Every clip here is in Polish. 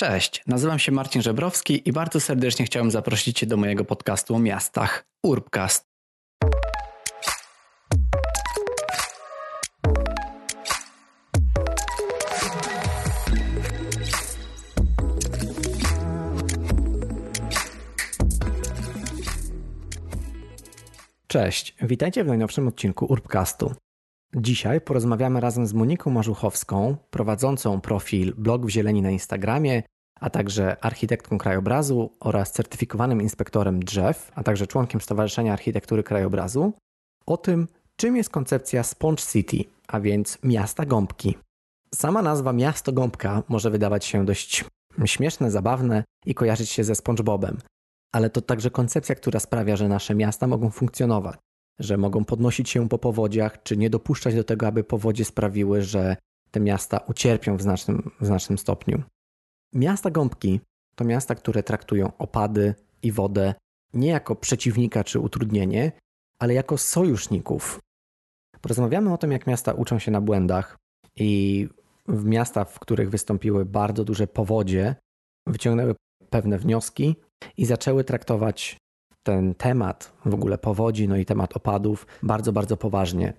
Cześć, nazywam się Marcin Żebrowski i bardzo serdecznie chciałem zaprosić Cię do mojego podcastu o miastach Urbcast. Cześć, witajcie w najnowszym odcinku Urbcastu. Dzisiaj porozmawiamy razem z Moniką Marzuchowską, prowadzącą profil Blog w Zieleni na Instagramie, a także architektką krajobrazu oraz certyfikowanym inspektorem drzew, a także członkiem Stowarzyszenia Architektury Krajobrazu, o tym, czym jest koncepcja Sponge City, a więc miasta gąbki. Sama nazwa miasto gąbka może wydawać się dość śmieszne, zabawne i kojarzyć się ze SpongeBobem, ale to także koncepcja, która sprawia, że nasze miasta mogą funkcjonować że mogą podnosić się po powodziach, czy nie dopuszczać do tego, aby powodzie sprawiły, że te miasta ucierpią w znacznym, w znacznym stopniu. Miasta gąbki to miasta, które traktują opady i wodę nie jako przeciwnika czy utrudnienie, ale jako sojuszników. Porozmawiamy o tym, jak miasta uczą się na błędach i w miastach, w których wystąpiły bardzo duże powodzie, wyciągnęły pewne wnioski i zaczęły traktować ten temat w ogóle powodzi, no i temat opadów bardzo, bardzo poważnie.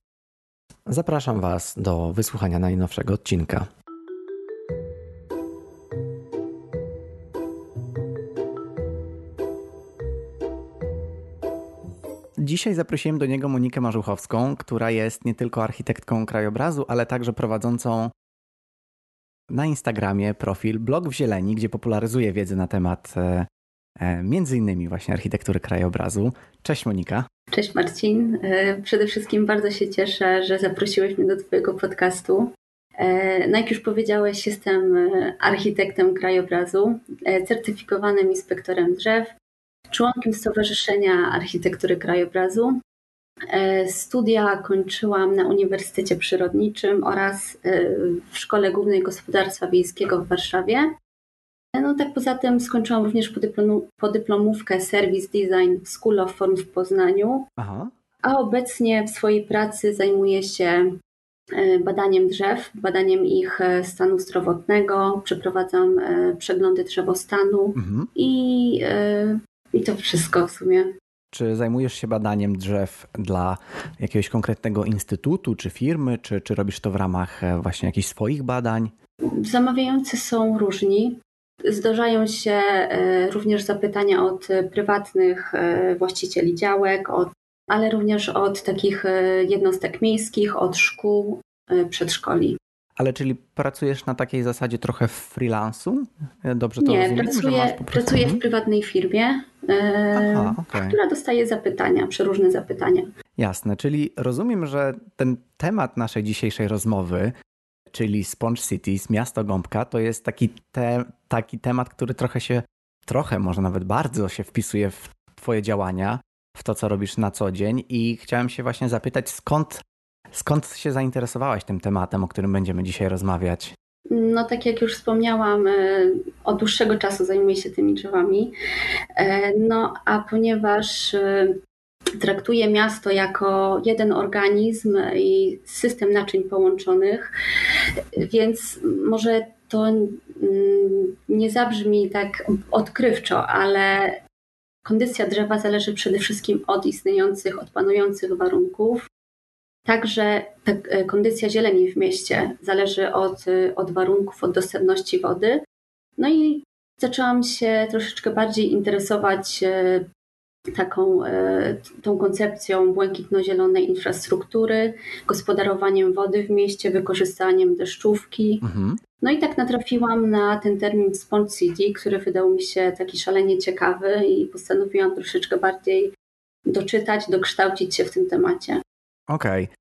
Zapraszam Was do wysłuchania najnowszego odcinka. Dzisiaj zaprosiłem do niego Monikę Marzuchowską, która jest nie tylko architektką krajobrazu, ale także prowadzącą na Instagramie profil Blog w Zieleni, gdzie popularyzuje wiedzę na temat e, między innymi właśnie architektury krajobrazu. Cześć Monika. Cześć Marcin. E, przede wszystkim bardzo się cieszę, że zaprosiłeś mnie do Twojego podcastu. E, no jak już powiedziałeś, jestem architektem krajobrazu, certyfikowanym inspektorem drzew, członkiem Stowarzyszenia Architektury Krajobrazu. Studia kończyłam na Uniwersytecie Przyrodniczym oraz w Szkole Głównej Gospodarstwa Wiejskiego w Warszawie. No tak poza tym skończyłam również podyplomówkę Service Design School of Form w Poznaniu. Aha. A obecnie w swojej pracy zajmuję się e, badaniem drzew, badaniem ich e, stanu zdrowotnego, przeprowadzam e, przeglądy drzewostanu mhm. i, i to wszystko w sumie. Czy zajmujesz się badaniem drzew dla jakiegoś konkretnego instytutu czy firmy, czy, czy robisz to w ramach właśnie jakichś swoich badań? Zamawiający są różni. Zdarzają się e, również zapytania od prywatnych e, właścicieli działek, od, ale również od takich e, jednostek miejskich, od szkół, przedszkoli. Ale czyli pracujesz na takiej zasadzie trochę freelansu? Dobrze to Nie, rozumiem, pracuję, pracuję w mhm. prywatnej firmie, Aha, okay. która dostaje zapytania, przeróżne zapytania. Jasne, czyli rozumiem, że ten temat naszej dzisiejszej rozmowy czyli Sponge Cities, miasto gąbka, to jest taki, te, taki temat, który trochę się, trochę może nawet bardzo się wpisuje w Twoje działania, w to, co robisz na co dzień i chciałem się właśnie zapytać, skąd, skąd się zainteresowałaś tym tematem, o którym będziemy dzisiaj rozmawiać? No, tak jak już wspomniałam, e, od dłuższego czasu zajmuję się tymi drzewami. E, no, a ponieważ e, traktuje miasto jako jeden organizm i system naczyń połączonych, więc może to mm, nie zabrzmi tak odkrywczo, ale kondycja drzewa zależy przede wszystkim od istniejących, od panujących warunków. Także ta kondycja zieleni w mieście zależy od, od warunków, od dostępności wody. No i zaczęłam się troszeczkę bardziej interesować e, taką e, tą koncepcją błękitno-zielonej infrastruktury, gospodarowaniem wody w mieście, wykorzystaniem deszczówki. Mhm. No i tak natrafiłam na ten termin Sponge City, który wydał mi się taki szalenie ciekawy i postanowiłam troszeczkę bardziej doczytać, dokształcić się w tym temacie. Okej. Okay.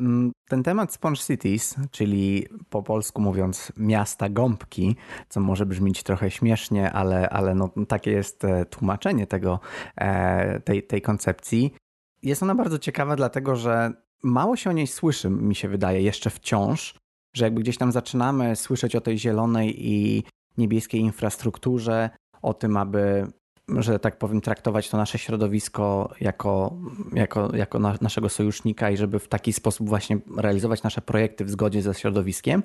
Mm, ten temat Sponge Cities, czyli po polsku mówiąc miasta gąbki, co może brzmieć trochę śmiesznie, ale, ale no, takie jest e, tłumaczenie tego, e, tej, tej koncepcji. Jest ona bardzo ciekawa, dlatego że mało się o niej słyszy, mi się wydaje, jeszcze wciąż, że jakby gdzieś tam zaczynamy słyszeć o tej zielonej i niebieskiej infrastrukturze, o tym, aby że tak powiem, traktować to nasze środowisko jako, jako, jako na, naszego sojusznika i żeby w taki sposób właśnie realizować nasze projekty w zgodzie ze środowiskiem.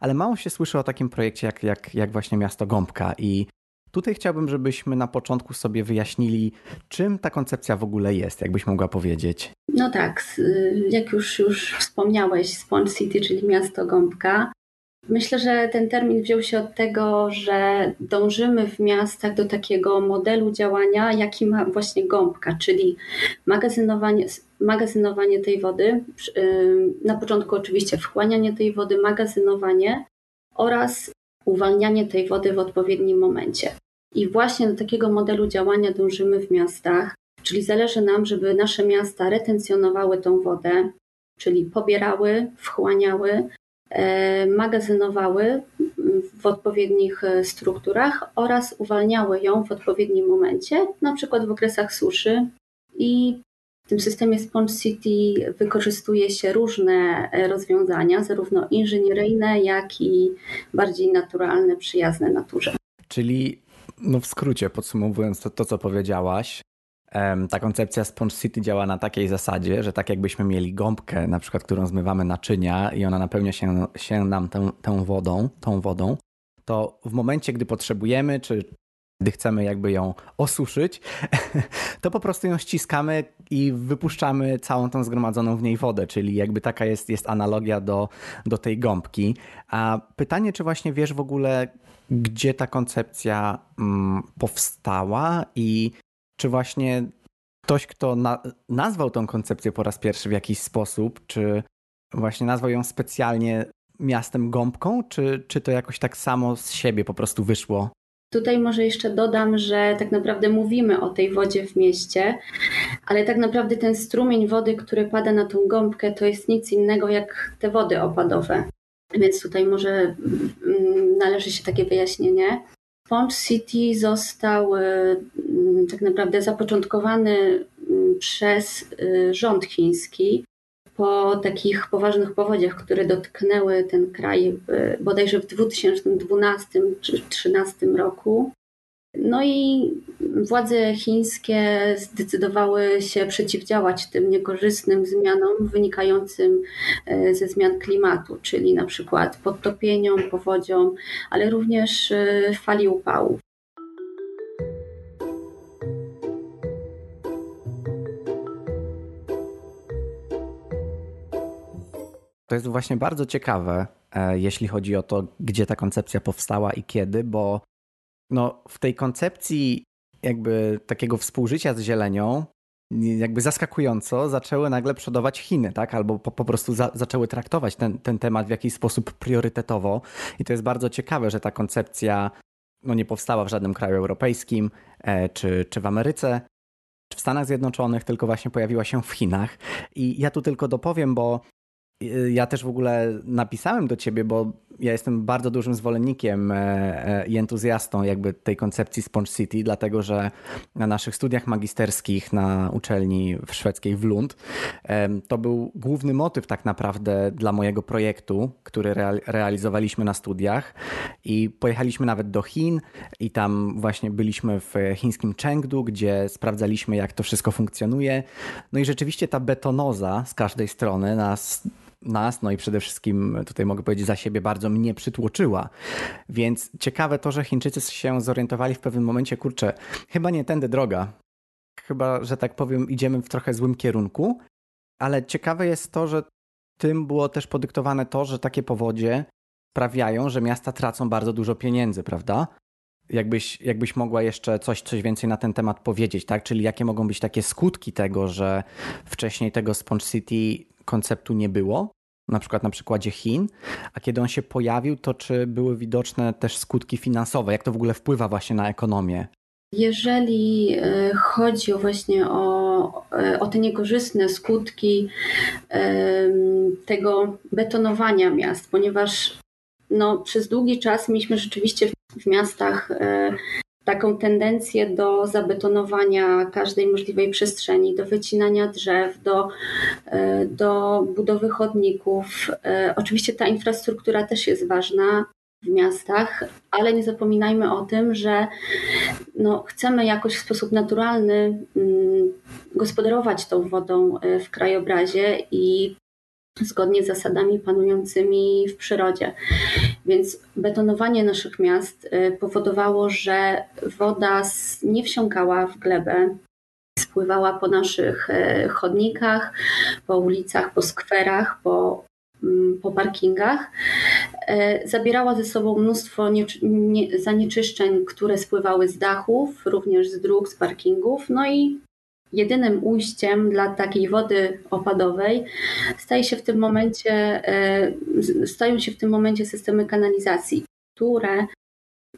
ale mało się słyszy o takim projekcie jak, jak, jak właśnie Miasto Gąbka i Tutaj chciałbym, żebyśmy na początku sobie wyjaśnili, czym ta koncepcja w ogóle jest, jakbyś mogła powiedzieć. No tak, jak już, już wspomniałeś, Sponge City, czyli miasto Gąbka. Myślę, że ten termin wziął się od tego, że dążymy w miastach do takiego modelu działania, jaki ma właśnie gąbka, czyli magazynowanie, magazynowanie tej wody, na początku oczywiście wchłanianie tej wody, magazynowanie oraz uwalnianie tej wody w odpowiednim momencie. I właśnie do takiego modelu działania dążymy w miastach, czyli zależy nam, żeby nasze miasta retencjonowały tą wodę, czyli pobierały, wchłaniały, magazynowały w odpowiednich e, strukturach oraz uwalniały ją w odpowiednim momencie, na przykład w okresach suszy. I w tym systemie Sponge City wykorzystuje się różne e, rozwiązania, zarówno inżynieryjne, jak i bardziej naturalne, przyjazne naturze. Czyli, no w skrócie podsumowując to, to co powiedziałaś, ta koncepcja Sponge City działa na takiej zasadzie, że tak jakbyśmy mieli gąbkę, na przykład, którą zmywamy naczynia i ona napełnia się, się nam tą, tą wodą, tą wodą, to w momencie, gdy potrzebujemy, czy gdy chcemy jakby ją osuszyć, to po prostu ją ściskamy i wypuszczamy całą tą zgromadzoną w niej wodę, czyli jakby taka jest, jest analogia do, do tej gąbki. A pytanie, czy właśnie wiesz w ogóle, gdzie ta koncepcja mm, powstała i czy właśnie ktoś, kto na, nazwał tą koncepcję po raz pierwszy w jakiś sposób, czy właśnie nazwał ją specjalnie miastem gąbką, czy, czy to jakoś tak samo z siebie po prostu wyszło Tutaj może jeszcze dodam, że tak naprawdę mówimy o tej wodzie w mieście, ale tak naprawdę ten strumień wody, który pada na tą gąbkę, to jest nic innego jak te wody opadowe. Więc tutaj może mm, należy się takie wyjaśnienie. Sponge City został y, tak naprawdę zapoczątkowany mm, przez y, rząd chiński po takich poważnych powodziach, które dotknęły ten kraj y, bodajże w 2012 czy 2013 roku. No i władze chińskie zdecydowały się przeciwdziałać tym niekorzystnym zmianom wynikającym y, ze zmian klimatu, czyli na przykład podtopieniom, powodziom, ale również fali upałów. Jest właśnie bardzo ciekawe, e, jeśli chodzi o to, gdzie ta koncepcja powstała i kiedy, bo no, w tej koncepcji jakby takiego współżycia z zielenią jakby zaskakująco zaczęły nagle przodować Chiny, tak? Albo po, po prostu za, zaczęły traktować ten, ten temat w jakiś sposób priorytetowo. I to jest bardzo ciekawe, że ta koncepcja no, nie powstała w żadnym kraju europejskim e, czy, czy w Ameryce, czy w Stanach Zjednoczonych, tylko właśnie pojawiła się w Chinach. I ja tu tylko dopowiem, bo ja też w ogóle napisałem do ciebie, bo ja jestem bardzo dużym zwolennikiem e, e, i entuzjastą jakby tej koncepcji Sponge City, dlatego że na naszych studiach magisterskich na uczelni w szwedzkiej w Lund to był główny motyw tak naprawdę dla mojego projektu, który realizowaliśmy na studiach i pojechaliśmy nawet do Chin i tam właśnie byliśmy w chińskim Chengdu, gdzie sprawdzaliśmy jak to wszystko funkcjonuje. No i rzeczywiście ta betonoza z każdej strony nas nas, no i przede wszystkim tutaj mogę powiedzieć za siebie, bardzo mnie przytłoczyła. Więc ciekawe to, że Chińczycy się zorientowali w pewnym momencie, kurczę, chyba nie tędy droga. Chyba, że tak powiem, idziemy w trochę złym kierunku, ale ciekawe jest to, że tym było też podyktowane to, że takie powodzie sprawiają, że miasta tracą bardzo dużo pieniędzy, prawda? Jakbyś, jakbyś mogła jeszcze coś, coś więcej na ten temat powiedzieć, tak? Czyli jakie mogą być takie skutki tego, że wcześniej tego Sponge City konceptu nie było, na przykład na przykładzie Chin, a kiedy on się pojawił, to czy były widoczne też skutki finansowe? Jak to w ogóle wpływa właśnie na ekonomię? Jeżeli e, chodzi właśnie o, e, o te niekorzystne skutki tego betonowania miast, ponieważ no, przez długi czas mieliśmy rzeczywiście w miastach e, taką tendencję do zabetonowania każdej możliwej przestrzeni, do wycinania drzew, do, e, do budowy chodników. E, oczywiście ta infrastruktura też jest ważna w miastach, ale nie zapominajmy o tym, że no, chcemy jakoś w sposób naturalny mm, gospodarować tą wodą e, w krajobrazie i zgodnie z zasadami panującymi w przyrodzie. Więc betonowanie naszych miast y, powodowało, że woda nie wsiąkała w glebę, spływała po naszych y, chodnikach, po ulicach, po skwerach, po, mm, po parkingach. Y, zabierała ze sobą mnóstwo zanieczyszczeń, które spływały z dachów, również z dróg, z parkingów, no i jedynym ujściem dla takiej wody opadowej staje się w tym momencie, e, stają się w tym momencie systemy kanalizacji, które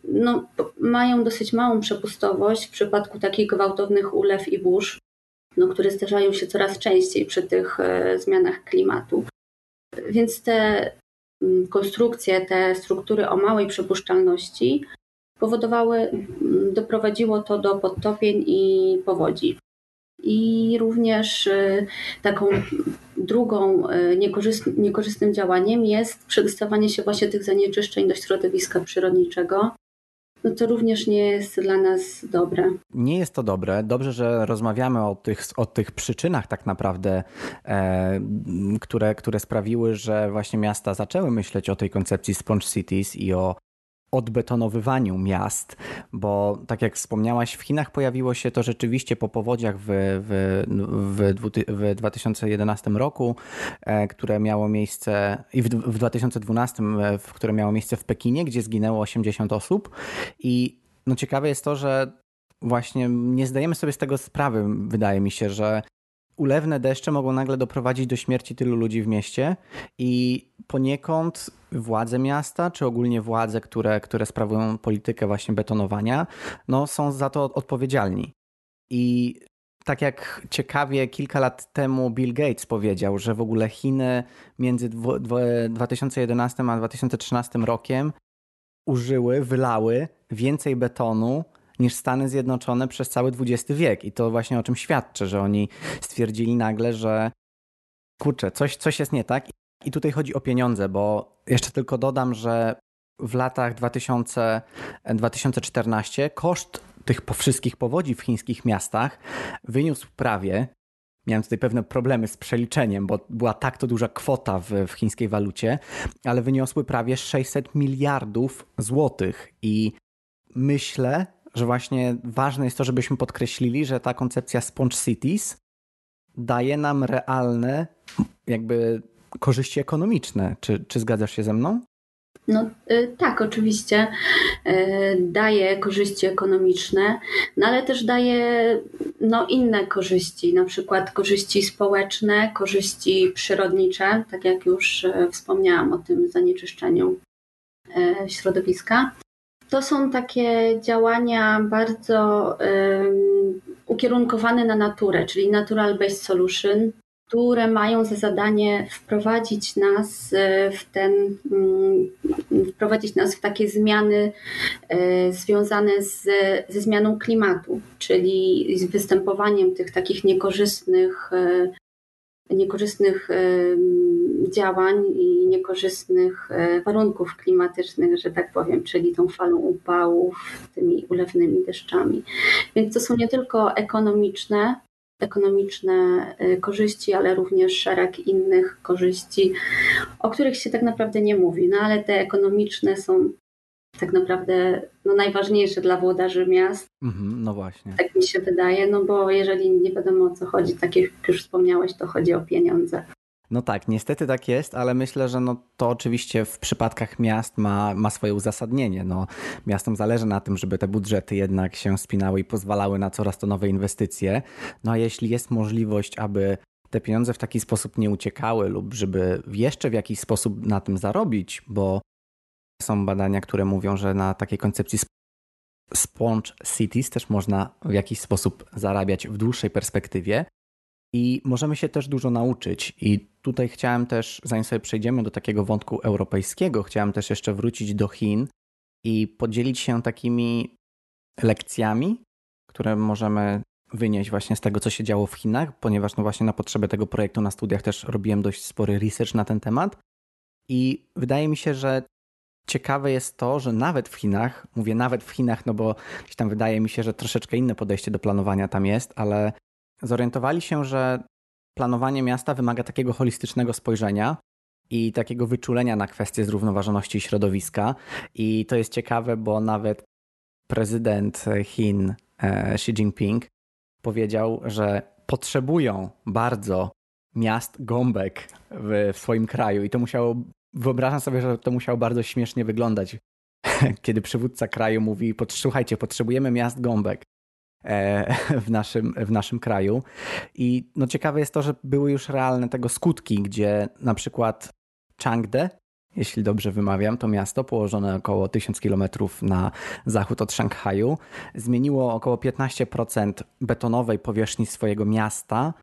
no, mają dosyć małą przepustowość w przypadku takich gwałtownych ulew i burz, no, które zdarzają się coraz częściej przy tych e, zmianach klimatu. Więc te konstrukcje, te struktury o małej przepuszczalności powodowały, doprowadziło to do podtopień i powodzi. I również y, taką drugą y, niekorzystnym działaniem jest przedostawanie się właśnie tych zanieczyszczeń do środowiska przyrodniczego. No to również nie jest dla nas dobre. Nie jest to dobre. Dobrze, że rozmawiamy o tych, o tych przyczynach tak naprawdę, e, które, które sprawiły, że właśnie miasta zaczęły myśleć o tej koncepcji Sponge Cities i o odbetonowywaniu miast, bo tak jak wspomniałaś, w Chinach pojawiło się to rzeczywiście po powodziach w, w, w, w 2011 roku, e, które miało miejsce i w, w 2012, e, które miało miejsce w Pekinie, gdzie zginęło 80 osób. I no ciekawe jest to, że właśnie nie zdajemy sobie z tego sprawy, wydaje mi się, że ulewne deszcze mogą nagle doprowadzić do śmierci tylu ludzi w mieście i poniekąd władze miasta, czy ogólnie władze, które, które sprawują politykę właśnie betonowania, no, są za to odpowiedzialni. I tak jak ciekawie kilka lat temu Bill Gates powiedział, że w ogóle Chiny między 2011 a 2013 rokiem użyły, wylały więcej betonu niż Stany Zjednoczone przez cały XX wiek. I to właśnie o czym świadczy, że oni stwierdzili nagle, że kurczę, coś, coś jest nie tak. I tutaj chodzi o pieniądze, bo jeszcze tylko dodam, że w latach 2000, 2014 koszt tych wszystkich powodzi w chińskich miastach wyniósł prawie, miałem tutaj pewne problemy z przeliczeniem, bo była tak to duża kwota w, w chińskiej walucie, ale wyniosły prawie 600 miliardów złotych i myślę, że właśnie ważne jest to, żebyśmy podkreślili, że ta koncepcja Sponge Cities daje nam realne jakby korzyści ekonomiczne. Czy, czy zgadzasz się ze mną? No y, tak, oczywiście y, daje korzyści ekonomiczne, no ale też daje no, inne korzyści, na przykład korzyści społeczne, korzyści przyrodnicze, tak jak już y, wspomniałam o tym zanieczyszczeniu środowiska. To są takie działania bardzo um, ukierunkowane na naturę, czyli Natural Based Solution, które mają za zadanie wprowadzić nas e, w ten, mm, wprowadzić nas w takie zmiany e, związane z, ze zmianą klimatu, czyli z występowaniem tych takich niekorzystnych e, niekorzystnych działań i niekorzystnych e, warunków klimatycznych, że tak powiem, czyli tą falą upałów, tymi ulewnymi deszczami. Więc to są nie tylko ekonomiczne, ekonomiczne e, korzyści, ale również szereg innych korzyści, o których się tak naprawdę nie mówi. No ale te ekonomiczne są tak naprawdę no, najważniejsze dla włodarzy miast. Mhm, no właśnie. Tak mi się wydaje, no bo jeżeli nie wiadomo o co chodzi, tak jak już wspomniałeś, to chodzi o pieniądze. No tak, niestety tak jest, ale myślę, że no to oczywiście w przypadkach miast ma, ma swoje uzasadnienie. No, miastom zależy na tym, żeby te budżety jednak się spinały i pozwalały na coraz to nowe inwestycje. No a jeśli jest możliwość, aby te pieniądze w taki sposób nie uciekały lub żeby jeszcze w jakiś sposób na tym zarobić, bo są badania, które mówią, że na takiej koncepcji sponge cities też można w jakiś sposób zarabiać w dłuższej perspektywie i możemy się też dużo nauczyć. I tutaj chciałem też, zanim sobie przejdziemy do takiego wątku europejskiego, chciałem też jeszcze wrócić do Chin i podzielić się takimi lekcjami, które możemy wynieść właśnie z tego, co się działo w Chinach, ponieważ no właśnie na potrzeby tego projektu na studiach też robiłem dość spory research na ten temat. I wydaje mi się, że ciekawe jest to, że nawet w Chinach, mówię nawet w Chinach, no bo gdzieś tam wydaje mi się, że troszeczkę inne podejście do planowania tam jest, ale zorientowali się, że planowanie miasta wymaga takiego holistycznego spojrzenia i takiego wyczulenia na kwestie zrównoważoności środowiska. I to jest ciekawe, bo nawet prezydent Chin e, Xi Jinping powiedział, że potrzebują bardzo miast gąbek w, w swoim kraju i to musiało, wyobrażam sobie, że to musiało bardzo śmiesznie wyglądać, kiedy przywódca kraju mówi, słuchajcie, potrzebujemy miast gąbek w naszym, w naszym kraju. I no ciekawe jest to, że były już realne tego skutki, gdzie na przykład Changde, jeśli dobrze wymawiam, to miasto położone około 1000 km na zachód od Szanghaju, zmieniło około 15% betonowej powierzchni swojego miasta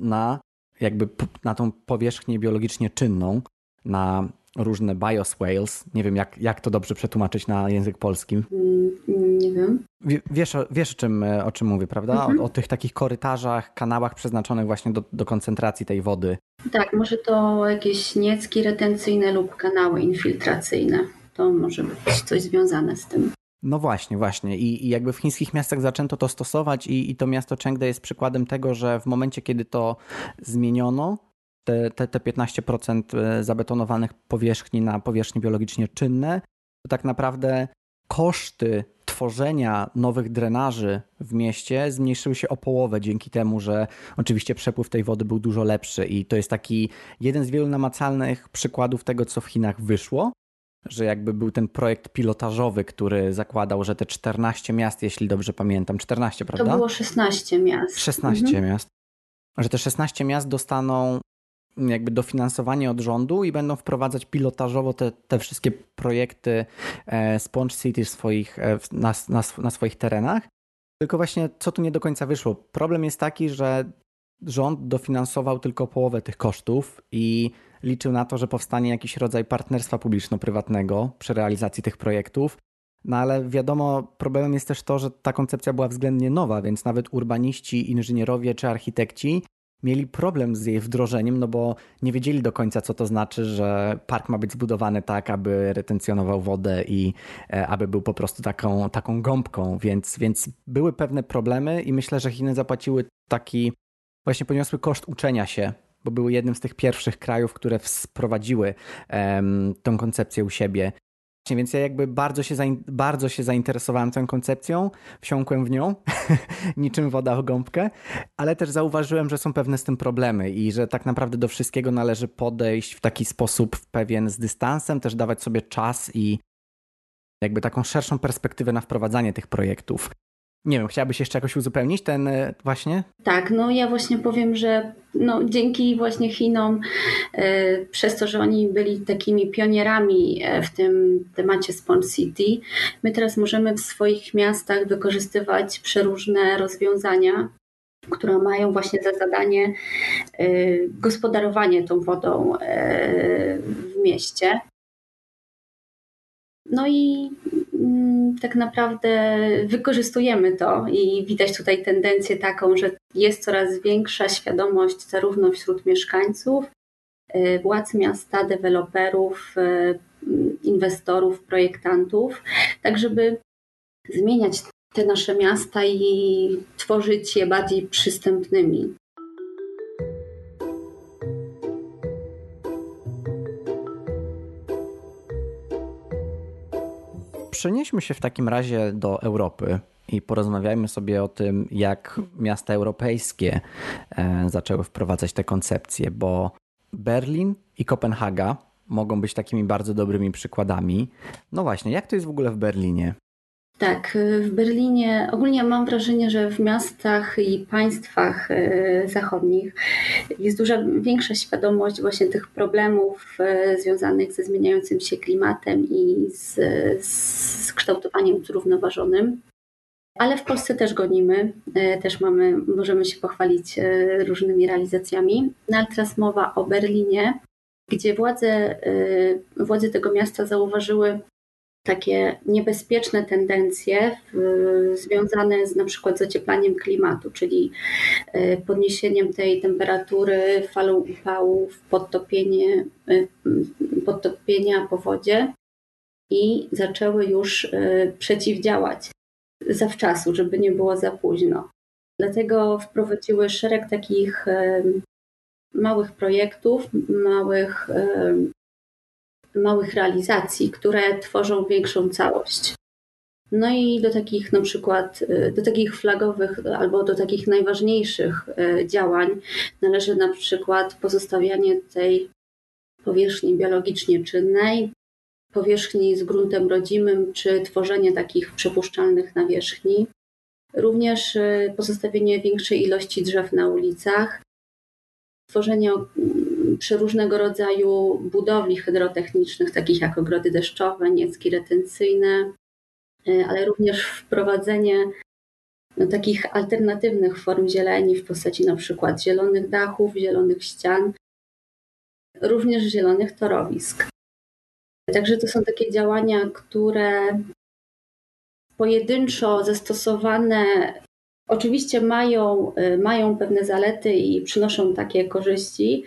na jakby na tą powierzchnię biologicznie czynną, na różne bioswales. Nie wiem, jak, jak to dobrze przetłumaczyć na język polski. Mm, nie wiem. Wiesz, wiesz o, czym, o czym mówię, prawda? Mhm. O, o, tych takich korytarzach, kanałach przeznaczonych właśnie do, do koncentracji tej wody. Tak, może to jakieś niecki retencyjne lub kanały infiltracyjne. To może być coś związane z tym. No właśnie, właśnie. I, I, jakby w chińskich miastach zaczęto to stosować, i, i to miasto Chengde jest przykładem tego, że w momencie, kiedy to zmieniono, te, te, te 15% e, zabetonowanych powierzchni na powierzchni biologicznie czynne, to tak naprawdę koszty tworzenia nowych drenaży w mieście zmniejszyły się o połowę dzięki temu, że oczywiście przepływ tej wody był dużo lepszy i to jest taki jeden z wielu namacalnych przykładów tego, co w Chinach wyszło, że jakby był ten projekt pilotażowy, który zakładał, że te 14 miast, jeśli dobrze pamiętam, 14, prawda? To było 16 miast. 16 mhm. miast. Że te 16 miast dostaną jakby dofinansowanie od rządu i będą wprowadzać pilotażowo te, te wszystkie projekty Sponge City swoich, e, na, na, na swoich terenach. Tylko właśnie co tu nie do końca wyszło? Problem jest taki, że rząd dofinansował tylko połowę tych kosztów i liczył na to, że powstanie jakiś rodzaj partnerstwa publiczno-prywatnego przy realizacji tych projektów. No ale wiadomo, problemem jest też to, że ta koncepcja była względnie nowa, więc nawet urbaniści, inżynierowie czy architekci mieli problem z jej wdrożeniem, no bo nie wiedzieli do końca, co to znaczy, że park ma być zbudowany tak, aby retencjonował wodę i e, aby był po prostu taką, taką gąbką, więc, więc były pewne problemy i myślę, że Chiny zapłaciły taki, właśnie poniosły koszt uczenia się bo były jednym z tych pierwszych krajów, które wprowadziły um, tą koncepcję u siebie. Więc ja jakby bardzo się, bardzo się zainteresowałem tą koncepcją, wsiąkłem w nią, niczym woda w gąbkę, ale też zauważyłem, że są pewne z tym problemy i że tak naprawdę do wszystkiego należy podejść w taki sposób pewien z dystansem, też dawać sobie czas i jakby taką szerszą perspektywę na wprowadzanie tych projektów. Nie wiem, chciałabyś jeszcze jakoś uzupełnić ten e, właśnie? Tak, no ja właśnie powiem, że no, dzięki właśnie Chinom, e, przez to, że oni byli takimi pionierami e, w tym temacie Sponge City, my teraz możemy w swoich miastach wykorzystywać przeróżne rozwiązania, które mają właśnie za zadanie gospodarowanie tą wodą w mieście. No i tak naprawdę wykorzystujemy to i widać tutaj tendencję taką, że jest coraz większa świadomość zarówno wśród mieszkańców, y, władz miasta, deweloperów, y, inwestorów, projektantów, tak żeby zmieniać te nasze miasta i tworzyć je bardziej przystępnymi. Przenieśmy się w takim razie do Europy i porozmawiajmy sobie o tym, jak miasta europejskie e, zaczęły wprowadzać te koncepcje, bo Berlin i Kopenhaga mogą być takimi bardzo dobrymi przykładami. No właśnie, jak to jest w ogóle w Berlinie? Tak, y, w Berlinie ogólnie mam wrażenie, że w miastach i państwach y, zachodnich jest duża większa świadomość właśnie tych problemów y, związanych ze zmieniającym się klimatem i z, z kształtowaniem zrównoważonym. Ale w Polsce też gonimy, też mamy, możemy się pochwalić różnymi realizacjami. No ale teraz mowa o Berlinie, gdzie władze, władze tego miasta zauważyły takie niebezpieczne tendencje związane z na przykład zacieplaniem klimatu, czyli e, podniesieniem tej temperatury, falą upałów, podtopienie, e, podtopienia po wodzie i zaczęły już e, przeciwdziałać zawczasu, żeby nie było za późno. Dlatego wprowadziły szereg takich małych projektów, małych, małych realizacji, które tworzą większą całość. No i do takich na przykład, do takich flagowych albo do takich najważniejszych działań należy na przykład pozostawianie tej powierzchni biologicznie czynnej, powierzchni z gruntem rodzimym, czy tworzenie takich przepuszczalnych nawierzchni. Również y, pozostawienie większej ilości drzew na ulicach, tworzenie przeróżnego rodzaju budowli hydrotechnicznych, takich jak ogrody deszczowe, niecki retencyjne, y, ale również wprowadzenie no, takich alternatywnych form zieleni w postaci na przykład zielonych dachów, zielonych ścian, również zielonych torowisk. Także to są takie działania, które pojedynczo zastosowane oczywiście mają, mają pewne zalety i przynoszą takie korzyści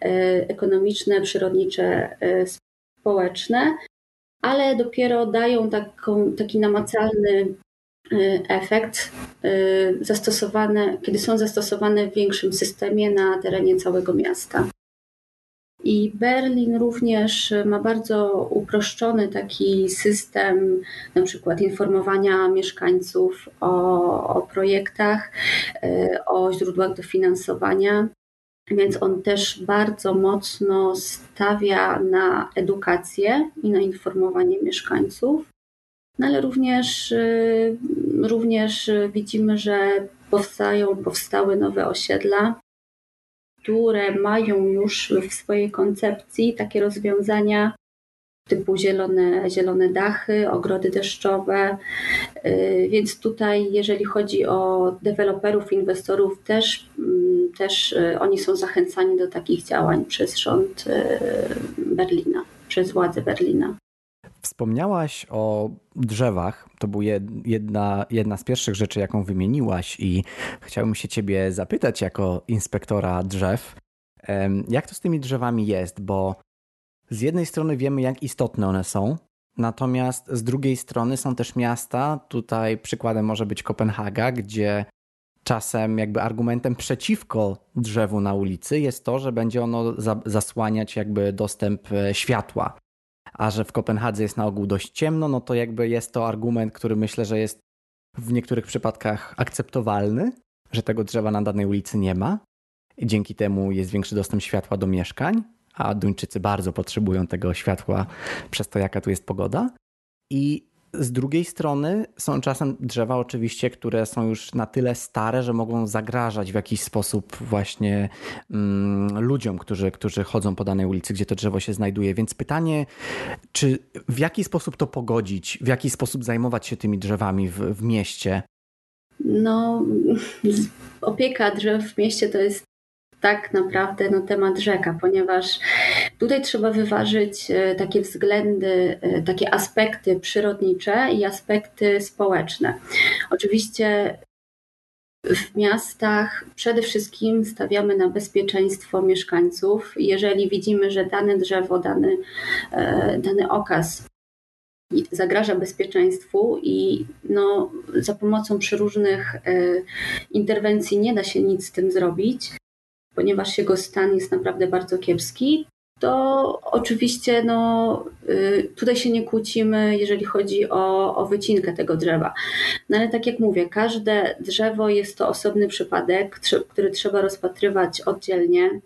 e, ekonomiczne, przyrodnicze, e, społeczne, ale dopiero dają taką, taki namacalny efekt zastosowane, kiedy są zastosowane w większym systemie na terenie całego miasta. I Berlin również ma bardzo uproszczony taki system, na przykład informowania mieszkańców o, o projektach, e, o źródłach dofinansowania. Więc on też bardzo mocno stawia na edukację i na informowanie mieszkańców. No ale również, e, również widzimy, że powstają, powstały nowe osiedla, które mają już w swojej koncepcji takie rozwiązania typu zielone, zielone dachy, ogrody deszczowe. Y, więc tutaj, jeżeli chodzi o deweloperów, inwestorów, też, mm, też y, oni są zachęcani do takich działań przez rząd y, Berlina, przez władze Berlina. Wspomniałaś o drzewach. To była jedna, jedna z pierwszych rzeczy, jaką wymieniłaś, i chciałbym się Ciebie zapytać, jako inspektora drzew, jak to z tymi drzewami jest? Bo z jednej strony wiemy, jak istotne one są, natomiast z drugiej strony są też miasta. Tutaj przykładem może być Kopenhaga, gdzie czasem jakby argumentem przeciwko drzewu na ulicy jest to, że będzie ono zasłaniać jakby dostęp e, światła a że w Kopenhadze jest na ogół dość ciemno, no to jakby jest to argument, który myślę, że jest w niektórych przypadkach akceptowalny, że tego drzewa na danej ulicy nie ma. I dzięki temu jest większy dostęp światła do mieszkań, a Duńczycy bardzo potrzebują tego światła przez to, jaka tu jest pogoda. I z drugiej strony są czasem drzewa oczywiście, które są już na tyle stare, że mogą zagrażać w jakiś sposób właśnie mm, ludziom, którzy, którzy chodzą po danej ulicy, gdzie to drzewo się znajduje. Więc pytanie, czy w jaki sposób to pogodzić, w jaki sposób zajmować się tymi drzewami w, w mieście? No, opieka drzew w mieście to jest tak naprawdę no, temat rzeka, ponieważ tutaj trzeba wyważyć e, takie względy, e, takie aspekty przyrodnicze i aspekty społeczne. Oczywiście w miastach przede wszystkim stawiamy na bezpieczeństwo mieszkańców. Jeżeli widzimy, że dane drzewo, dany, e, dany okaz zagraża bezpieczeństwu i no, za pomocą przeróżnych interwencji nie da się nic z tym zrobić, ponieważ jego stan jest naprawdę bardzo kiepski, to oczywiście no, y, tutaj się nie kłócimy, jeżeli chodzi o, o wycinkę tego drzewa. No ale tak jak mówię, każde drzewo jest to osobny przypadek, który trzeba rozpatrywać oddzielnie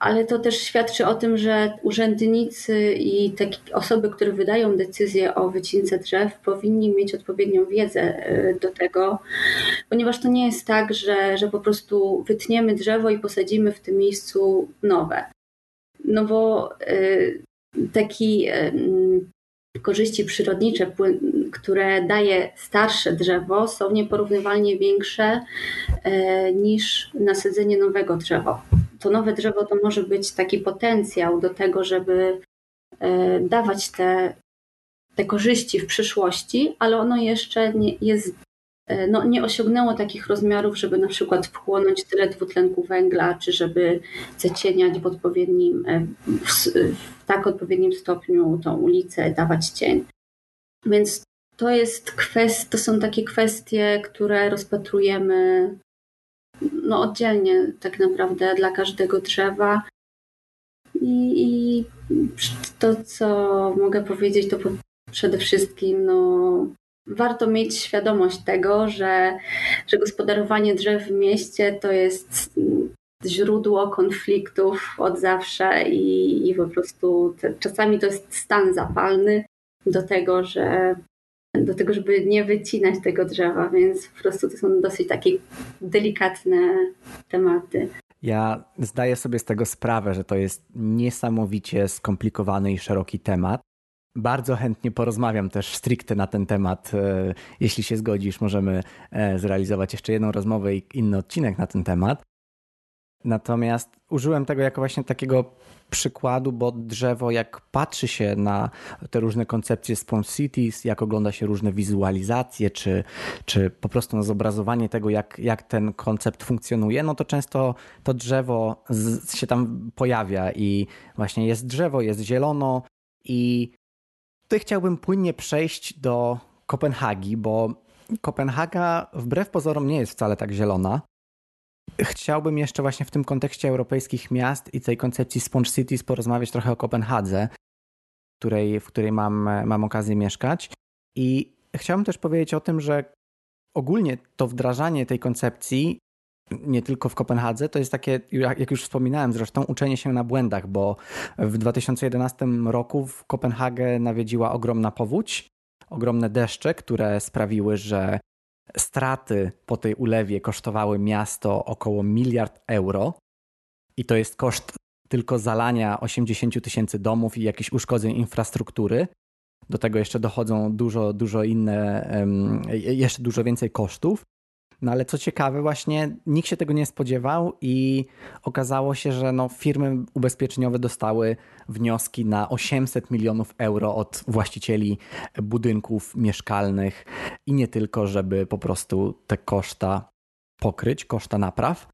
ale to też świadczy o tym, że urzędnicy i osoby, które wydają decyzje o wycince drzew, powinni mieć odpowiednią wiedzę e, do tego, ponieważ to nie jest tak, że, że po prostu wytniemy drzewo i posadzimy w tym miejscu nowe. No bo e, taki e, korzyści przyrodnicze, które daje starsze drzewo, są nieporównywalnie większe niż nasadzenie nowego drzewa to nowe drzewo to może być taki potencjał do tego, żeby e, dawać te, te korzyści w przyszłości, ale ono jeszcze nie jest e, no, nie osiągnęło takich rozmiarów, żeby na przykład wchłonąć tyle dwutlenku węgla, czy żeby zacieniać w odpowiednim, e, w, w tak odpowiednim stopniu tą ulicę, dawać cień. Więc to jest kwest, to są takie kwestie, które rozpatrujemy no, oddzielnie tak naprawdę dla każdego drzewa. I, I, to, co mogę powiedzieć, to przede wszystkim no, warto mieć świadomość tego, że, że gospodarowanie drzew w mieście to jest źródło konfliktów od zawsze i, i po prostu te, czasami to jest stan zapalny do tego, że do tego, żeby nie wycinać tego drzewa, więc po prostu to są dosyć takie delikatne tematy. Ja zdaję sobie z tego sprawę, że to jest niesamowicie skomplikowany i szeroki temat. Bardzo chętnie porozmawiam też stricte na ten temat. E, jeśli się zgodzisz, możemy e, zrealizować jeszcze jedną rozmowę i inny odcinek na ten temat. Natomiast użyłem tego jako właśnie takiego przykładu, bo drzewo, jak patrzy się na te różne koncepcje Sponge Cities, jak ogląda się różne wizualizacje, czy, czy po prostu na zobrazowanie tego, jak, jak ten koncept funkcjonuje, no to często to drzewo z, się tam pojawia i właśnie jest drzewo, jest zielono i tutaj chciałbym płynnie przejść do Kopenhagi, bo Kopenhaga wbrew pozorom nie jest wcale tak zielona. Chciałbym jeszcze właśnie w tym kontekście europejskich miast i tej koncepcji Sponge Cities porozmawiać trochę o Kopenhadze, której, w której mam, mam okazję mieszkać. I chciałbym też powiedzieć o tym, że ogólnie to wdrażanie tej koncepcji nie tylko w Kopenhadze, to jest takie, jak już wspominałem zresztą, uczenie się na błędach, bo w 2011 roku w Kopenhagę nawiedziła ogromna powódź, ogromne deszcze, które sprawiły, że straty po tej ulewie kosztowały miasto około miliard euro i to jest koszt tylko zalania 80 tysięcy domów i jakichś uszkodzeń infrastruktury. Do tego jeszcze dochodzą dużo, dużo inne, jeszcze dużo więcej kosztów. No ale co ciekawe, właśnie nikt się tego nie spodziewał i okazało się, że no, firmy ubezpieczeniowe dostały wnioski na 800 milionów euro od właścicieli budynków mieszkalnych i nie tylko, żeby po prostu te koszta pokryć, koszta napraw.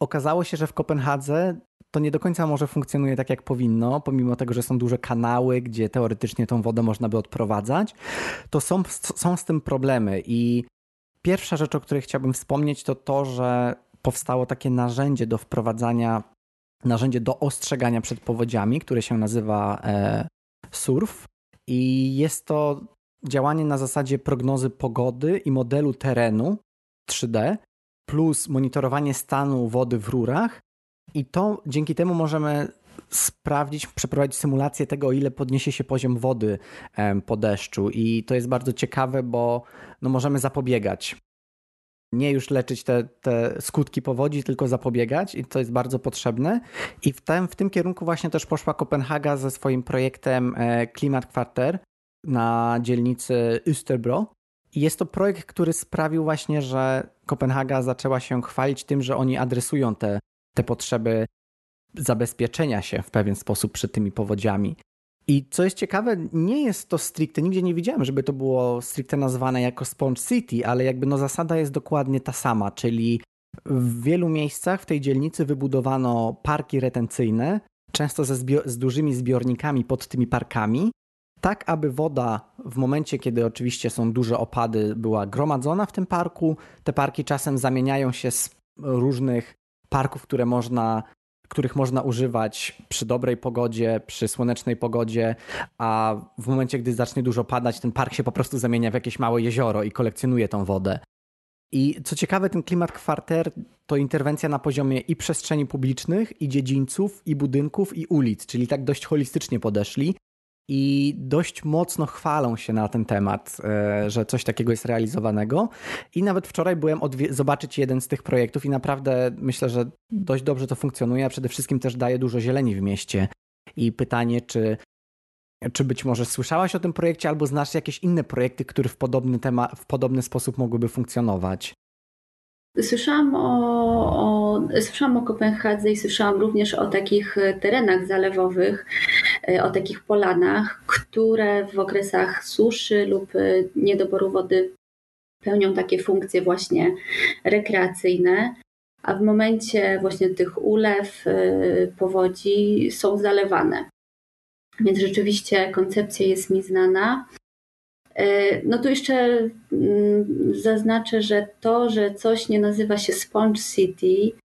Okazało się, że w Kopenhadze to nie do końca może funkcjonuje tak, jak powinno, pomimo tego, że są duże kanały, gdzie teoretycznie tą wodę można by odprowadzać, to są, są z tym problemy i Pierwsza rzecz, o której chciałbym wspomnieć, to to, że powstało takie narzędzie do wprowadzania, narzędzie do ostrzegania przed powodziami, które się nazywa e, SURF. I jest to działanie na zasadzie prognozy pogody i modelu terenu 3D, plus monitorowanie stanu wody w rurach. I to dzięki temu możemy sprawdzić, przeprowadzić symulację tego, o ile podniesie się poziom wody po deszczu. I to jest bardzo ciekawe, bo no możemy zapobiegać. Nie już leczyć te, te skutki powodzi, tylko zapobiegać, i to jest bardzo potrzebne. I w tym, w tym kierunku właśnie też poszła Kopenhaga ze swoim projektem e, Klimat Quarter na dzielnicy Österbro. I jest to projekt, który sprawił właśnie, że Kopenhaga zaczęła się chwalić tym, że oni adresują te, te potrzeby zabezpieczenia się w pewien sposób przed tymi powodziami. I co jest ciekawe, nie jest to stricte, nigdzie nie widziałem, żeby to było stricte nazwane jako Sponge City, ale jakby no zasada jest dokładnie ta sama, czyli w wielu miejscach w tej dzielnicy wybudowano parki retencyjne, często ze z dużymi zbiornikami pod tymi parkami, tak aby woda w momencie, kiedy oczywiście są duże opady, była gromadzona w tym parku. Te parki czasem zamieniają się z różnych parków, które można których można używać przy dobrej pogodzie, przy słonecznej pogodzie, a w momencie, gdy zacznie dużo padać, ten park się po prostu zamienia w jakieś małe jezioro i kolekcjonuje tą wodę. I co ciekawe, ten klimat kwarter to interwencja na poziomie i przestrzeni publicznych, i dziedzińców, i budynków, i ulic, czyli tak dość holistycznie podeszli i dość mocno chwalą się na ten temat, e, że coś takiego jest realizowanego. I nawet wczoraj byłem zobaczyć jeden z tych projektów i naprawdę myślę, że dość dobrze to funkcjonuje, a przede wszystkim też daje dużo zieleni w mieście. I pytanie, czy, czy być może słyszałaś o tym projekcie, albo znasz jakieś inne projekty, które w podobny, temat, w podobny sposób mogłyby funkcjonować? Słyszałam o, o, słyszałam o Kopenhadze i słyszałam również o takich terenach zalewowych, o takich polanach, które w okresach suszy lub e, niedoboru wody pełnią takie funkcje właśnie rekreacyjne, a w momencie właśnie tych ulew, e, powodzi są zalewane. Więc rzeczywiście koncepcja jest mi znana. No tu jeszcze mm, zaznaczę, że to, że coś nie nazywa się Sponge City,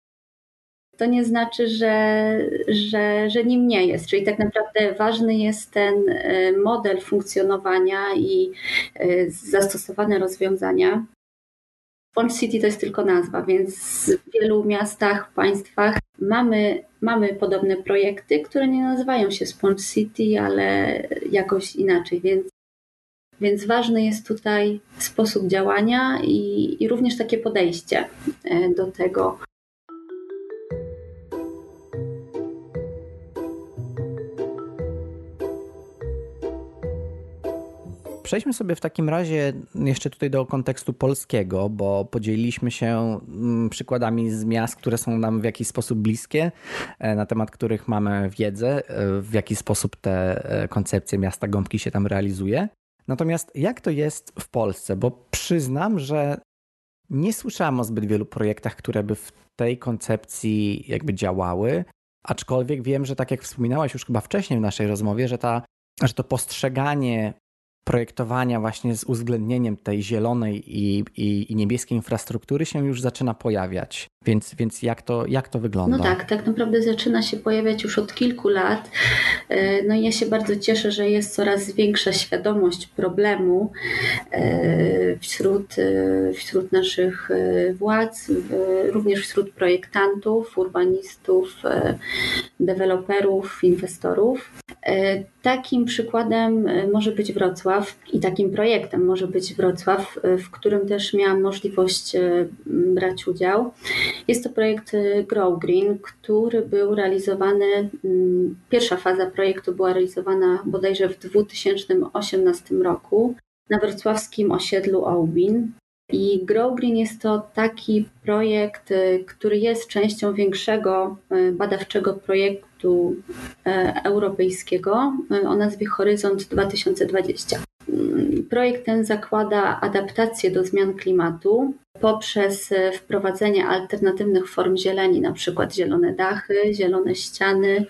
to nie znaczy, że, że, że nim nie jest. Czyli tak naprawdę ważny jest ten e, model funkcjonowania i e, zastosowane rozwiązania. Sponge City to jest tylko nazwa, więc w wielu miastach, państwach mamy, mamy podobne projekty, które nie nazywają się Sponge City, ale jakoś inaczej, więc, więc ważny jest tutaj sposób działania i, i również takie podejście e, do tego. Przejdźmy sobie w takim razie jeszcze tutaj do kontekstu polskiego, bo podzieliliśmy się mm, przykładami z miast, które są nam w jakiś sposób bliskie, e, na temat których mamy wiedzę, e, w jaki sposób te e, koncepcje miasta Gąbki się tam realizuje. Natomiast jak to jest w Polsce? Bo przyznam, że nie słyszałem o zbyt wielu projektach, które by w tej koncepcji jakby działały. Aczkolwiek wiem, że tak jak wspominałaś już chyba wcześniej w naszej rozmowie, że, ta, że to postrzeganie projektowania właśnie z uwzględnieniem tej zielonej i, i, i, niebieskiej infrastruktury się już zaczyna pojawiać. Więc, więc jak, to, jak to wygląda? No tak, tak naprawdę zaczyna się pojawiać już od kilku lat. E, no i ja się bardzo cieszę, że jest coraz większa świadomość problemu e, wśród, e, wśród naszych władz, również wśród projektantów, urbanistów, deweloperów, inwestorów. Takim przykładem może być Wrocław i takim projektem może być Wrocław, w którym też miałam możliwość brać udział. Jest to projekt Grow Green, który był realizowany, pierwsza faza projektu była realizowana bodajże w 2018 roku na wrocławskim osiedlu Aubin. I Grow Green jest to taki projekt, y, który jest częścią większego y, badawczego projektu europejskiego o nazwie Horyzont 2020. Projekt ten zakłada adaptację do zmian klimatu poprzez wprowadzenie alternatywnych form zieleni, przykład zielone dachy, zielone ściany,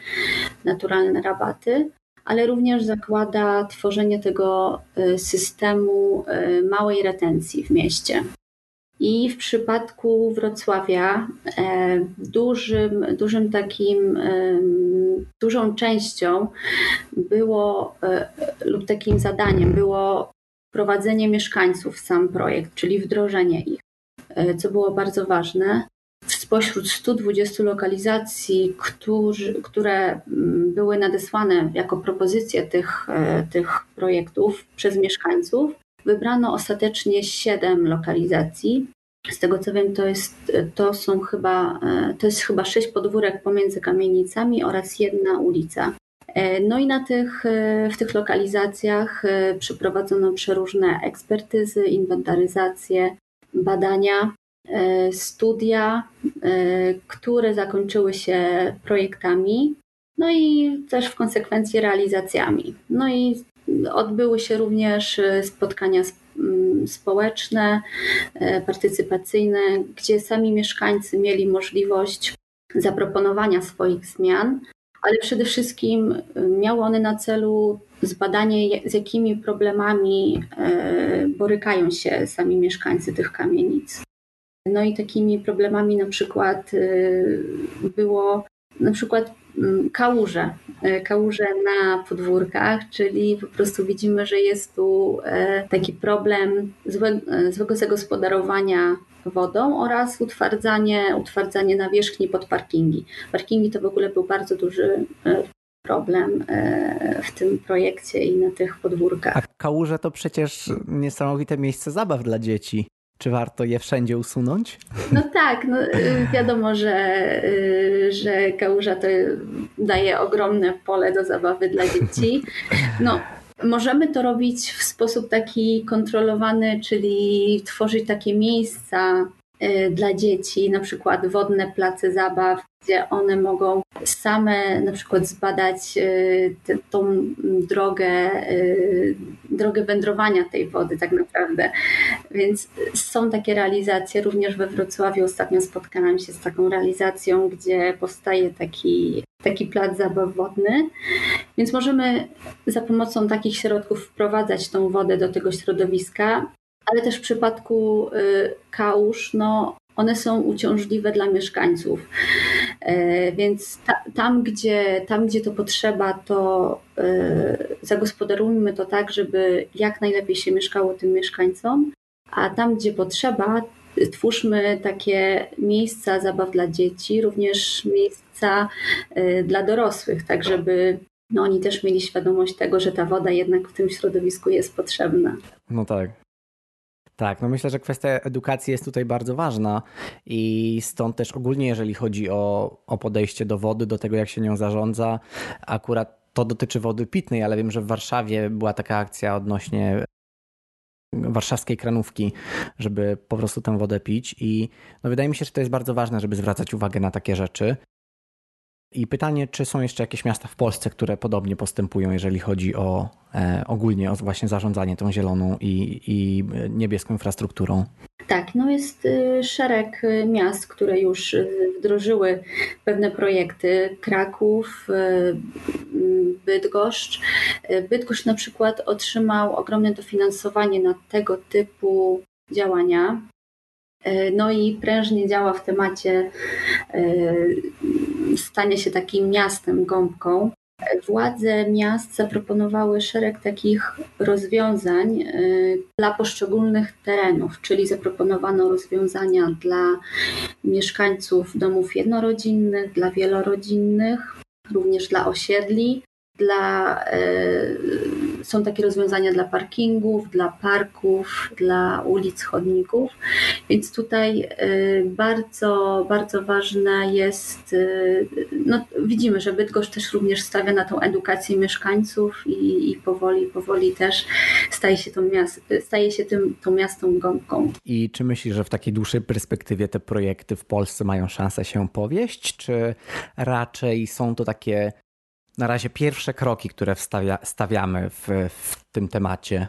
naturalne rabaty, ale również zakłada tworzenie tego e, systemu e, małej retencji w mieście. I w przypadku Wrocławia dużym, dużym takim, dużą częścią było lub takim zadaniem było wprowadzenie mieszkańców w sam projekt, czyli wdrożenie ich, e, co było bardzo ważne. Spośród 120 lokalizacji, którzy, które mm, były nadesłane jako propozycje tych, e, tych projektów przez mieszkańców, wybrano ostatecznie 7 lokalizacji. Z tego co wiem, to, jest, to są chyba, e, to jest chyba sześć podwórek pomiędzy kamienicami oraz jedna ulica. E, no i na tych, e, w tych lokalizacjach e, przeprowadzono przeróżne ekspertyzy, inwentaryzacje, badania, studia, które zakończyły się projektami, no i też w konsekwencji realizacjami. No i odbyły się również spotkania mm, społeczne, partycypacyjne, gdzie sami mieszkańcy mieli możliwość zaproponowania swoich zmian ale przede wszystkim miały one na celu zbadanie, z jakimi problemami borykają się sami mieszkańcy tych kamienic. No i takimi problemami na przykład y, było na przykład mm, kałuże, kałuże na podwórkach, czyli po prostu widzimy, że jest tu taki problem złego zagospodarowania wodą oraz utwardzanie, utwardzanie nawierzchni pod parkingi. Parkingi to w ogóle był bardzo duży e, problem e, w tym projekcie i na tych podwórkach. A kałuże to przecież niesamowite miejsce zabaw dla dzieci. Czy warto je wszędzie usunąć? No tak, no e, wiadomo, że, że kałuża to daje ogromne pole do zabawy dla dzieci. No, Możemy to robić w sposób taki kontrolowany, czyli tworzyć takie miejsca y, dla dzieci, na przykład wodne place zabaw, gdzie one mogą same na przykład zbadać y, te, tą drogę, y, drogę wędrowania tej wody tak naprawdę. Więc są takie realizacje, również we Wrocławiu ostatnio spotkałam się z taką realizacją, gdzie powstaje taki taki plac zabaw wodny. Więc możemy za pomocą takich środków wprowadzać tą wodę do tego środowiska, ale też w przypadku y, kałuż, no, one są uciążliwe dla mieszkańców. E, więc ta, tam, gdzie, tam, gdzie to potrzeba, to e, zagospodarujmy to tak, żeby jak najlepiej się mieszkało tym mieszkańcom, a tam, gdzie potrzeba, twórzmy takie miejsca zabaw dla dzieci, również miejsca e, dla dorosłych, tak żeby no, oni też mieli świadomość tego, że ta woda jednak w tym środowisku jest potrzebna. No tak. Tak, no myślę, że kwestia edukacji jest tutaj bardzo ważna i stąd też ogólnie, jeżeli chodzi o, o podejście do wody, do tego, jak się nią zarządza, akurat to dotyczy wody pitnej, ale wiem, że w Warszawie była taka akcja odnośnie warszawskiej kranówki, żeby po prostu tę wodę pić i no wydaje mi się, że to jest bardzo ważne, żeby zwracać uwagę na takie rzeczy. I pytanie, czy są jeszcze jakieś miasta w Polsce, które podobnie postępują, jeżeli chodzi o e, ogólnie o właśnie zarządzanie tą zieloną i, i niebieską infrastrukturą? Tak, no jest y, szereg y, miast, które już y, wdrożyły pewne projekty. Kraków, Bydgoszcz. Bydgoszcz na przykład otrzymał ogromne dofinansowanie na tego typu działania. No i prężnie działa w temacie stania się takim miastem, gąbką. Władze miast zaproponowały szereg takich rozwiązań y, dla poszczególnych terenów, czyli zaproponowano rozwiązania dla mieszkańców domów jednorodzinnych, dla wielorodzinnych, również dla osiedli, dla, e, są takie rozwiązania dla parkingów, dla parków, dla ulic, chodników, więc tutaj e, bardzo, bardzo ważne jest, e, no widzimy, że Bydgoszcz też również stawia na tą edukację mieszkańców i, i powoli, powoli też staje się, tą miast, staje się tym, tą miastą gąbką. I czy myślisz, że w takiej dłuższej perspektywie te projekty w Polsce mają szansę się powieść, czy raczej są to takie na razie pierwsze kroki, które wstawia, stawiamy w, w tym temacie?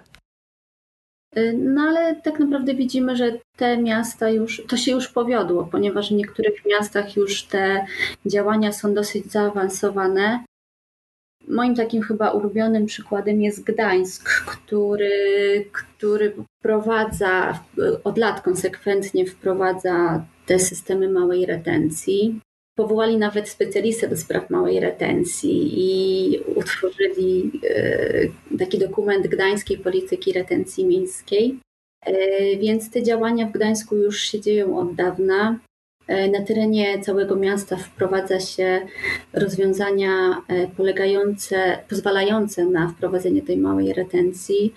Y, no ale tak naprawdę widzimy, że te miasta już, to się już powiodło, ponieważ w niektórych miastach już te działania są dosyć zaawansowane. Moim takim chyba ulubionym przykładem jest Gdańsk, który, który wprowadza, od lat konsekwentnie wprowadza te systemy małej retencji. Powołali nawet specjalistę do spraw małej retencji i utworzyli e, taki dokument Gdańskiej Polityki Retencji Miejskiej. E, więc te działania w Gdańsku już się dzieją od dawna. E, na terenie całego miasta wprowadza się rozwiązania polegające, pozwalające na wprowadzenie tej małej retencji.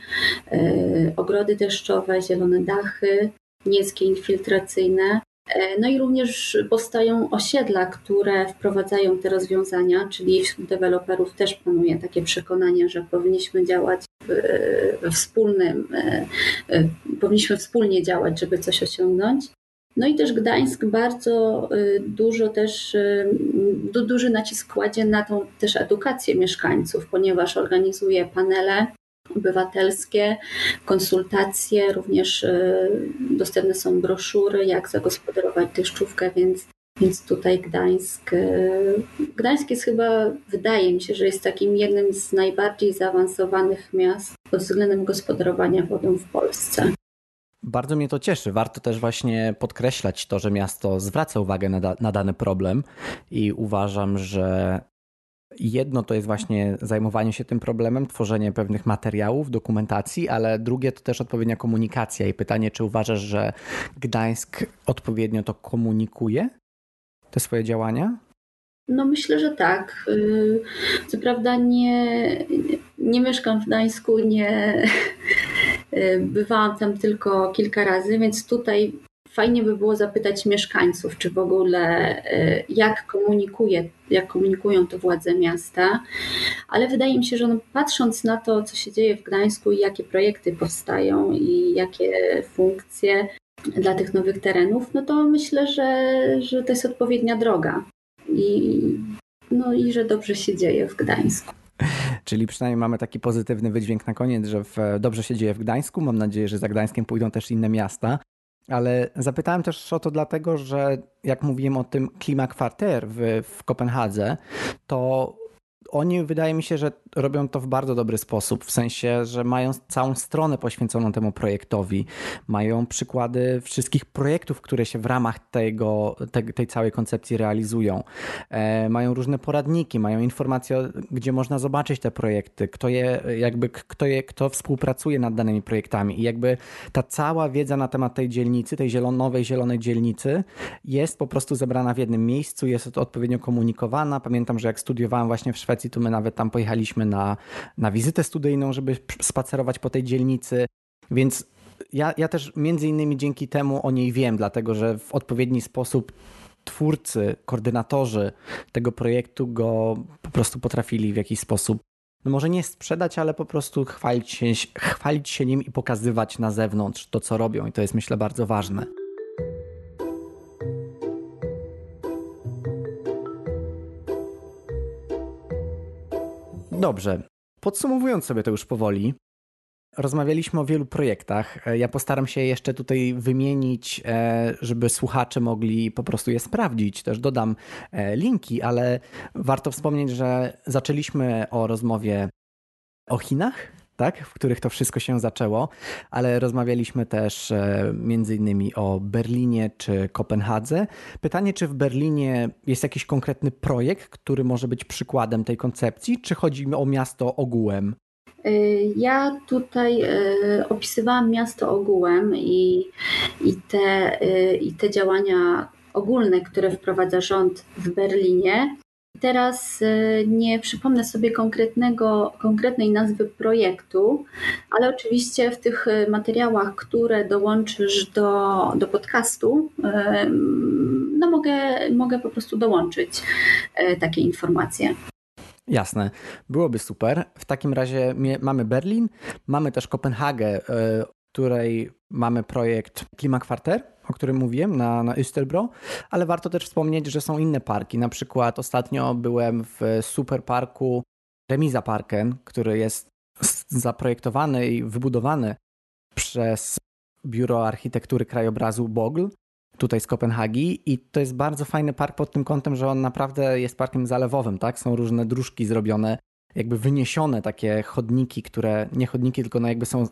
Ogrody deszczowe, zielone dachy, nieskie infiltracyjne. E, no i również powstają osiedla, które wprowadzają te rozwiązania, czyli wśród deweloperów też panuje takie przekonanie, że powinniśmy działać wspólnym, e, e, powinniśmy wspólnie działać, żeby coś osiągnąć. No i też Gdańsk bardzo dużo też, duży nacisk kładzie na tą też edukację mieszkańców, ponieważ organizuje panele obywatelskie, konsultacje, również e, dostępne są broszury, jak zagospodarować deszczówkę, więc, więc tutaj Gdańsk. E, Gdańsk jest chyba, wydaje mi się, że jest takim jednym z najbardziej zaawansowanych miast pod względem gospodarowania wodą w Polsce. Bardzo mnie to cieszy. Warto też właśnie podkreślać to, że miasto zwraca uwagę na, da, na dany problem i uważam, że Jedno to jest właśnie zajmowanie się tym problemem, tworzenie pewnych materiałów, dokumentacji, ale drugie to też odpowiednia komunikacja i pytanie, czy uważasz, że Gdańsk odpowiednio to komunikuje, te swoje działania? No myślę, że tak. Y, co prawda nie, nie mieszkam w Gdańsku, nie y, bywałam tam tylko kilka razy, więc tutaj fajnie by było zapytać mieszkańców, czy w ogóle y, jak komunikuje, jak komunikują to władze miasta, ale wydaje mi się, że no, patrząc na to, co się dzieje w Gdańsku i jakie projekty powstają i jakie funkcje dla tych nowych terenów, no to myślę, że, że to jest odpowiednia droga i, no i że dobrze się dzieje w Gdańsku. Czyli przynajmniej mamy taki pozytywny wydźwięk na koniec, że w, dobrze się dzieje w Gdańsku. Mam nadzieję, że za Gdańskiem pójdą też inne miasta. Ale zapytałem też o to dlatego, że jak mówiłem o tym Klimakwarter w, w Kopenhadze, to oni wydaje mi się, że robią to w bardzo dobry sposób, w sensie, że mają całą stronę poświęconą temu projektowi, mają przykłady wszystkich projektów, które się w ramach tego, tej, tej całej koncepcji realizują. E, mają różne poradniki, mają informacje, gdzie można zobaczyć te projekty, kto je, jakby, kto, je, kto współpracuje nad danymi projektami i jakby ta cała wiedza na temat tej dzielnicy, tej zielon, nowej zielonej dzielnicy jest po prostu zebrana w jednym miejscu, jest odpowiednio komunikowana. Pamiętam, że jak studiowałem właśnie w Szwecji, to my nawet tam pojechaliśmy na, na wizytę studyjną, żeby spacerować po tej dzielnicy, więc ja, ja też między innymi dzięki temu o niej wiem, dlatego że w odpowiedni sposób twórcy, koordynatorzy tego projektu go po prostu potrafili w jakiś sposób, no może nie sprzedać, ale po prostu chwalić się, chwalić się nim i pokazywać na zewnątrz to, co robią. I to jest myślę bardzo ważne. Dobrze. Podsumowując sobie to już powoli, rozmawialiśmy o wielu projektach. Ja postaram się jeszcze tutaj wymienić, e, żeby słuchacze mogli po prostu je sprawdzić. Też dodam e, linki, ale warto wspomnieć, że zaczęliśmy o rozmowie o Chinach, tak, w których to wszystko się zaczęło, ale rozmawialiśmy też e, między innymi o Berlinie czy Kopenhadze. Pytanie, czy w Berlinie jest jakiś konkretny projekt, który może być przykładem tej koncepcji, czy chodzi o miasto ogółem? E, ja tutaj e, opisywałam miasto ogółem i, i, te, i te działania ogólne, które wprowadza rząd w Berlinie. Teraz y, nie przypomnę sobie konkretnego, konkretnej nazwy projektu, ale oczywiście w tych y, materiałach, które dołączysz do, do podcastu, y, no mogę, mogę po prostu dołączyć takie informacje. Jasne, byłoby super. W takim razie mamy Berlin, mamy też Kopenhagę, której mamy projekt Klimakwarter, o którym mówiłem, na, na Österbro, ale warto też wspomnieć, że są inne parki. Na przykład ostatnio byłem w superparku Remiza Parken, który jest zaprojektowany i wybudowany przez Biuro Architektury Krajobrazu BOGL, tutaj z Kopenhagi i to jest bardzo fajny park pod tym kątem, że on naprawdę jest parkiem zalewowym, tak? Są różne dróżki zrobione jakby wyniesione takie chodniki, które nie chodniki, tylko no jakby są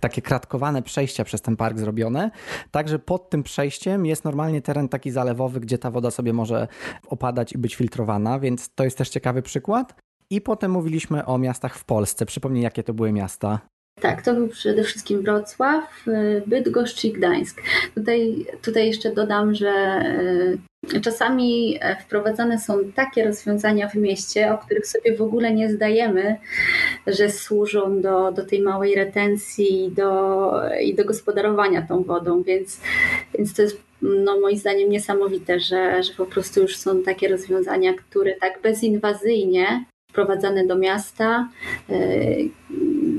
takie kratkowane przejścia przez ten park zrobione. Także pod tym przejściem jest normalnie teren taki zalewowy, gdzie ta woda sobie może opadać i być filtrowana, więc to jest też ciekawy przykład. I potem mówiliśmy o miastach w Polsce. Przypomnij, jakie to były miasta. Tak, to był przede wszystkim Wrocław, Bydgoszcz i Gdańsk. Tutaj, tutaj jeszcze dodam, że Czasami e, wprowadzane są takie rozwiązania w mieście, o których sobie w ogóle nie zdajemy, że służą do, do tej małej retencji i do, i do gospodarowania tą wodą, więc, więc to jest no, moim zdaniem niesamowite, że, że po prostu już są takie rozwiązania, które tak bezinwazyjnie wprowadzane do miasta, e,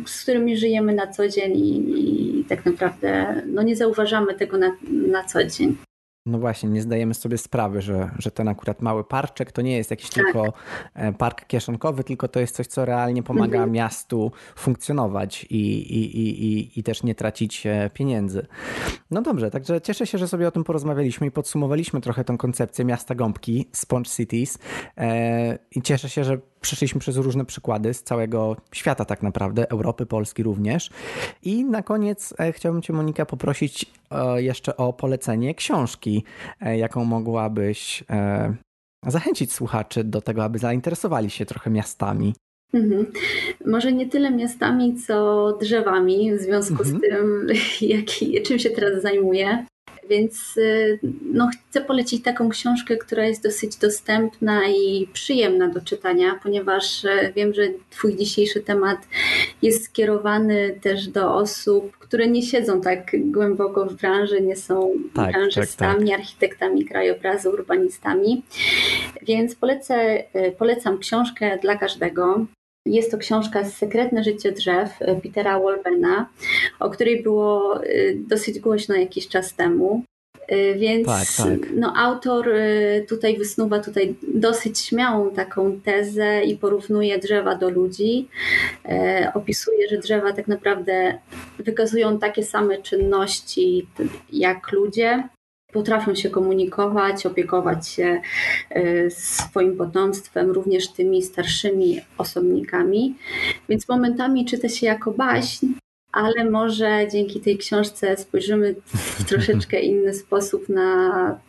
z którymi żyjemy na co dzień i, i tak naprawdę no, nie zauważamy tego na, na co dzień. No właśnie, nie zdajemy sobie sprawy, że, że ten akurat mały parczek to nie jest jakiś tak. tylko e, park kieszonkowy, tylko to jest coś, co realnie pomaga mhm. miastu funkcjonować i, i, i, i też nie tracić e, pieniędzy. No dobrze, także cieszę się, że sobie o tym porozmawialiśmy i podsumowaliśmy trochę tą koncepcję miasta gąbki, Sponge Cities e, i cieszę się, że przeszliśmy przez różne przykłady z całego świata tak naprawdę, Europy, Polski również. I na koniec e, chciałbym Cię Monika poprosić e, jeszcze o polecenie książki, e, jaką mogłabyś zachęcić słuchaczy do tego, aby zainteresowali się trochę miastami. Mhm. Może nie tyle miastami, co drzewami, w związku mhm. z tym, czym się teraz zajmuję. Więc y, no, chcę polecić taką książkę, która jest dosyć dostępna i przyjemna do czytania, ponieważ y, wiem, że Twój dzisiejszy temat jest skierowany też do osób, które nie siedzą tak głęboko w branży, nie są tak, branżystami, tak, tak. architektami krajobrazu, urbanistami. Więc polecę, y, polecam książkę dla każdego. Jest to książka Sekretne życie drzew Petera Wolbena, o której było y, dosyć głośno jakiś czas temu. Więc tak, tak. No, autor tutaj wysnuwa tutaj dosyć śmiałą taką tezę i porównuje drzewa do ludzi. Opisuje, że drzewa tak naprawdę wykazują takie same czynności jak ludzie, potrafią się komunikować, opiekować się e, swoim potomstwem, również tymi starszymi osobnikami. Więc momentami czyta się jako baśń, ale może dzięki tej książce spojrzymy w troszeczkę inny sposób na,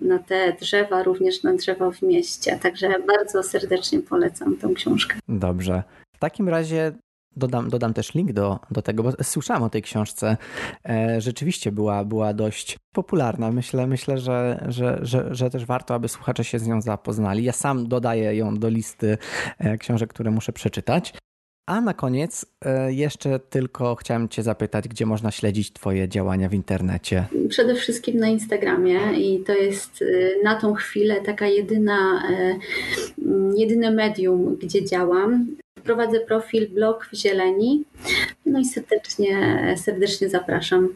na te drzewa, również na drzewa w mieście. Także bardzo serdecznie polecam tą książkę. Dobrze. W takim razie Dodam, dodam też link do, do tego, bo słyszałem o tej książce. E, rzeczywiście była, była dość popularna. Myślę, myślę że, że, że, że też warto, aby słuchacze się z nią zapoznali. Ja sam dodaję ją do listy e, książek, które muszę przeczytać. A na koniec e, jeszcze tylko chciałem Cię zapytać, gdzie można śledzić Twoje działania w internecie? Przede wszystkim na Instagramie i to jest na tą chwilę taka jedyna, jedyne medium, gdzie działam. Prowadzę profil blog w Zieleni. No i serdecznie, serdecznie zapraszam.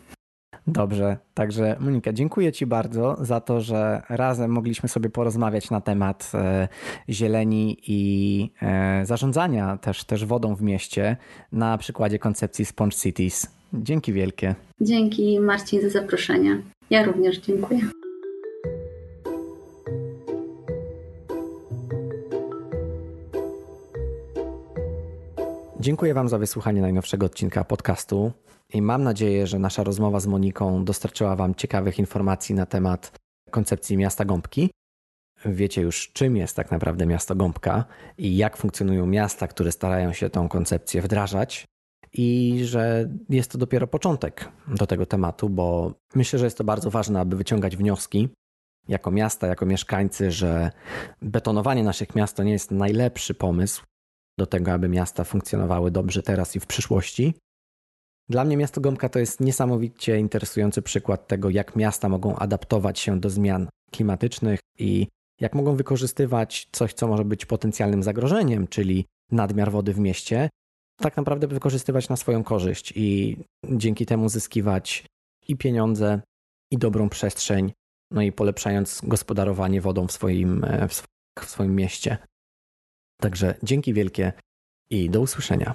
Dobrze, także Monika, dziękuję Ci bardzo za to, że razem mogliśmy sobie porozmawiać na temat e, zieleni i e, zarządzania też, też wodą w mieście na przykładzie koncepcji Sponge Cities. Dzięki wielkie. Dzięki Marcin za zaproszenie. Ja również dziękuję. Dziękuję Wam za wysłuchanie najnowszego odcinka podcastu i mam nadzieję, że nasza rozmowa z Moniką dostarczyła Wam ciekawych informacji na temat koncepcji miasta Gąbki. Wiecie już, czym jest tak naprawdę miasto Gąbka i jak funkcjonują miasta, które starają się tą koncepcję wdrażać. I że jest to dopiero początek do tego tematu, bo myślę, że jest to bardzo ważne, aby wyciągać wnioski jako miasta, jako mieszkańcy, że betonowanie naszych miast to nie jest najlepszy pomysł, do tego, aby miasta funkcjonowały dobrze teraz i w przyszłości. Dla mnie miasto Gąbka to jest niesamowicie interesujący przykład tego, jak miasta mogą adaptować się do zmian klimatycznych i jak mogą wykorzystywać coś, co może być potencjalnym zagrożeniem, czyli nadmiar wody w mieście, tak naprawdę wykorzystywać na swoją korzyść i dzięki temu zyskiwać i pieniądze, i dobrą przestrzeń, no i polepszając gospodarowanie wodą w swoim, w swoim mieście. Także dzięki wielkie i do usłyszenia.